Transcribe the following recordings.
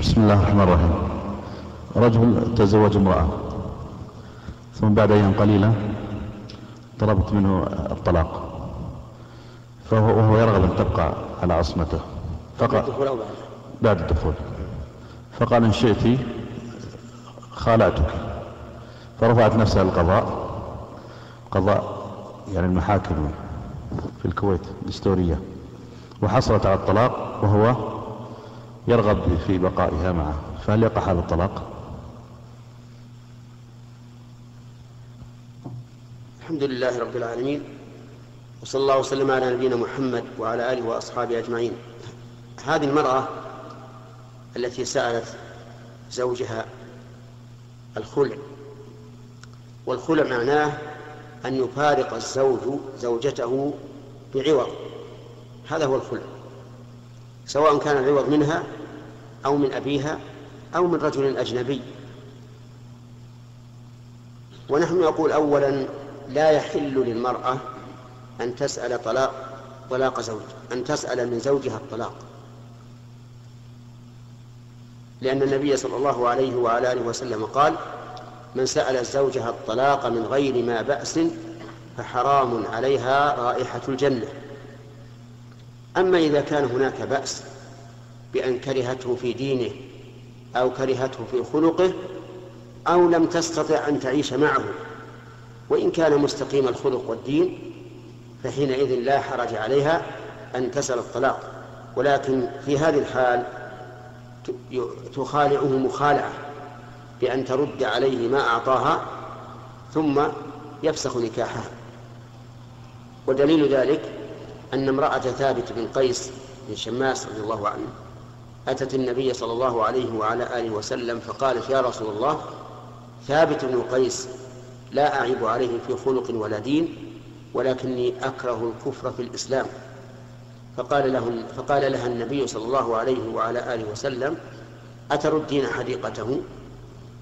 بسم الله الرحمن الرحيم. رجل تزوج امرأة. ثم بعد أيام قليلة طلبت منه الطلاق. فهو وهو يرغب أن تبقى على عصمته. فقال بعد الدخول فقال إن شئت خالعتك فرفعت نفسها للقضاء. قضاء يعني المحاكم في الكويت الدستورية. وحصلت على الطلاق وهو يرغب في بقائها معه فهل يقع هذا الطلاق؟ الحمد لله رب العالمين وصلى الله وسلم على نبينا محمد وعلى آله وأصحابه أجمعين هذه المرأة التي سألت زوجها الخلع والخلع معناه أن يفارق الزوج زوجته بعوض هذا هو الخلع سواء كان العوض منها أو من أبيها أو من رجل أجنبي. ونحن نقول أولا لا يحل للمرأة أن تسأل طلاق طلاق زوج أن تسأل من زوجها الطلاق. لأن النبي صلى الله عليه وعلى آله وسلم قال من سأل زوجها الطلاق من غير ما بأس فحرام عليها رائحة الجنة. أما إذا كان هناك بأس بأن كرهته في دينه أو كرهته في خلقه أو لم تستطع أن تعيش معه وإن كان مستقيم الخلق والدين فحينئذ لا حرج عليها أن تسأل الطلاق. ولكن في هذه الحال تخالعه مخالعة بأن ترد عليه ما أعطاها ثم يفسخ نكاحها. ودليل ذلك أن امرأة ثابت بن قيس بن شماس رضي الله عنه أتت النبي صلى الله عليه وعلى آله وسلم فقالت يا رسول الله ثابت بن قيس لا أعيب عليه في خلق ولا دين ولكني أكره الكفر في الإسلام. فقال له فقال لها النبي صلى الله عليه وعلى آله وسلم أتردين حديقته؟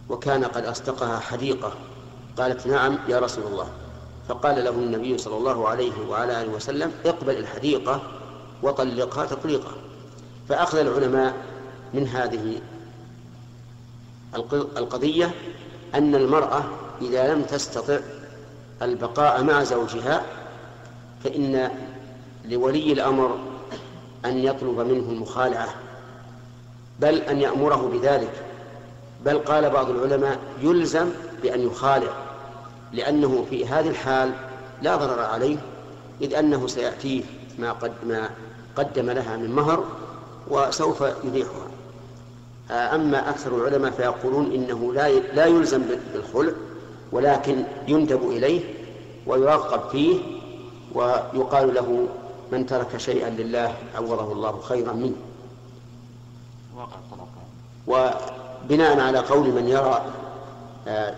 وكان قد أصدقها حديقة. قالت نعم يا رسول الله. فقال له النبي صلى الله عليه وعلى آله وسلم اقبل الحديقة وطلقها تطليقا. فأخذ العلماء من هذه القضية أن المرأة إذا لم تستطع البقاء مع زوجها فإن لولي الأمر أن يطلب منه المخالعة بل أن يأمره بذلك. بل قال بعض العلماء يلزم بأن يخالع. لأنه في هذه الحال لا ضرر عليه إذ أنه سيأتيه ما قد ما قدم لها من مهر وسوف يبيحها أما أكثر العلماء فيقولون إنه لا لا يلزم بالخلع ولكن يندب إليه ويرغب فيه ويقال له من ترك شيئا لله عوضه الله خيرا منه. وبناء على قول من يرى آه،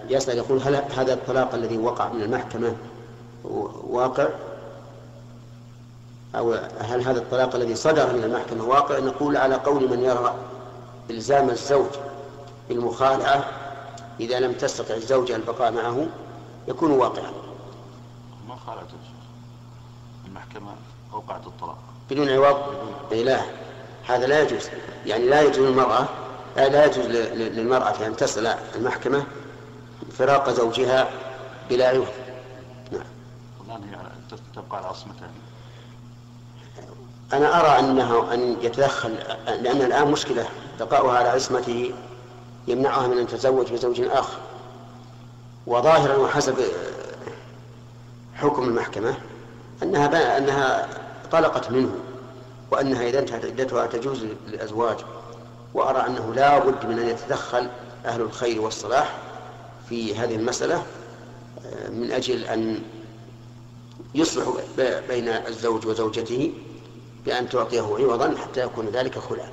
يسأل يقول هل هذا الطلاق الذي وقع من المحكمة واقع؟ أو هل هذا الطلاق الذي صدر من المحكمة واقع؟ نقول على قول من يرى إلزام الزوج بالمخالعة إذا لم تستطع الزوجة البقاء معه يكون واقعا. ما خالعت المحكمة أوقعت الطلاق. بدون عوض؟ لا. هذا لا يجوز. يعني لا يجوز للمرأة لا يجوز للمرأة أن تسأل المحكمة فراق زوجها بلا عوض. نعم. الآن هي تبقى على عصمتها. أنا أرى أنه أن يتدخل لأن الآن مشكلة بقاؤها على عصمته يمنعها من أن تتزوج بزوج آخر. وظاهرا وحسب حكم المحكمة أنها أنها طلقت منه وأنها إذا انتهت عدتها تجوز للأزواج. وأرى أنه لا بد من أن يتدخل أهل الخير والصلاح في هذه المسألة من أجل أن يصلح بين الزوج وزوجته بأن تعطيه عوضا حتى يكون ذلك خلعا.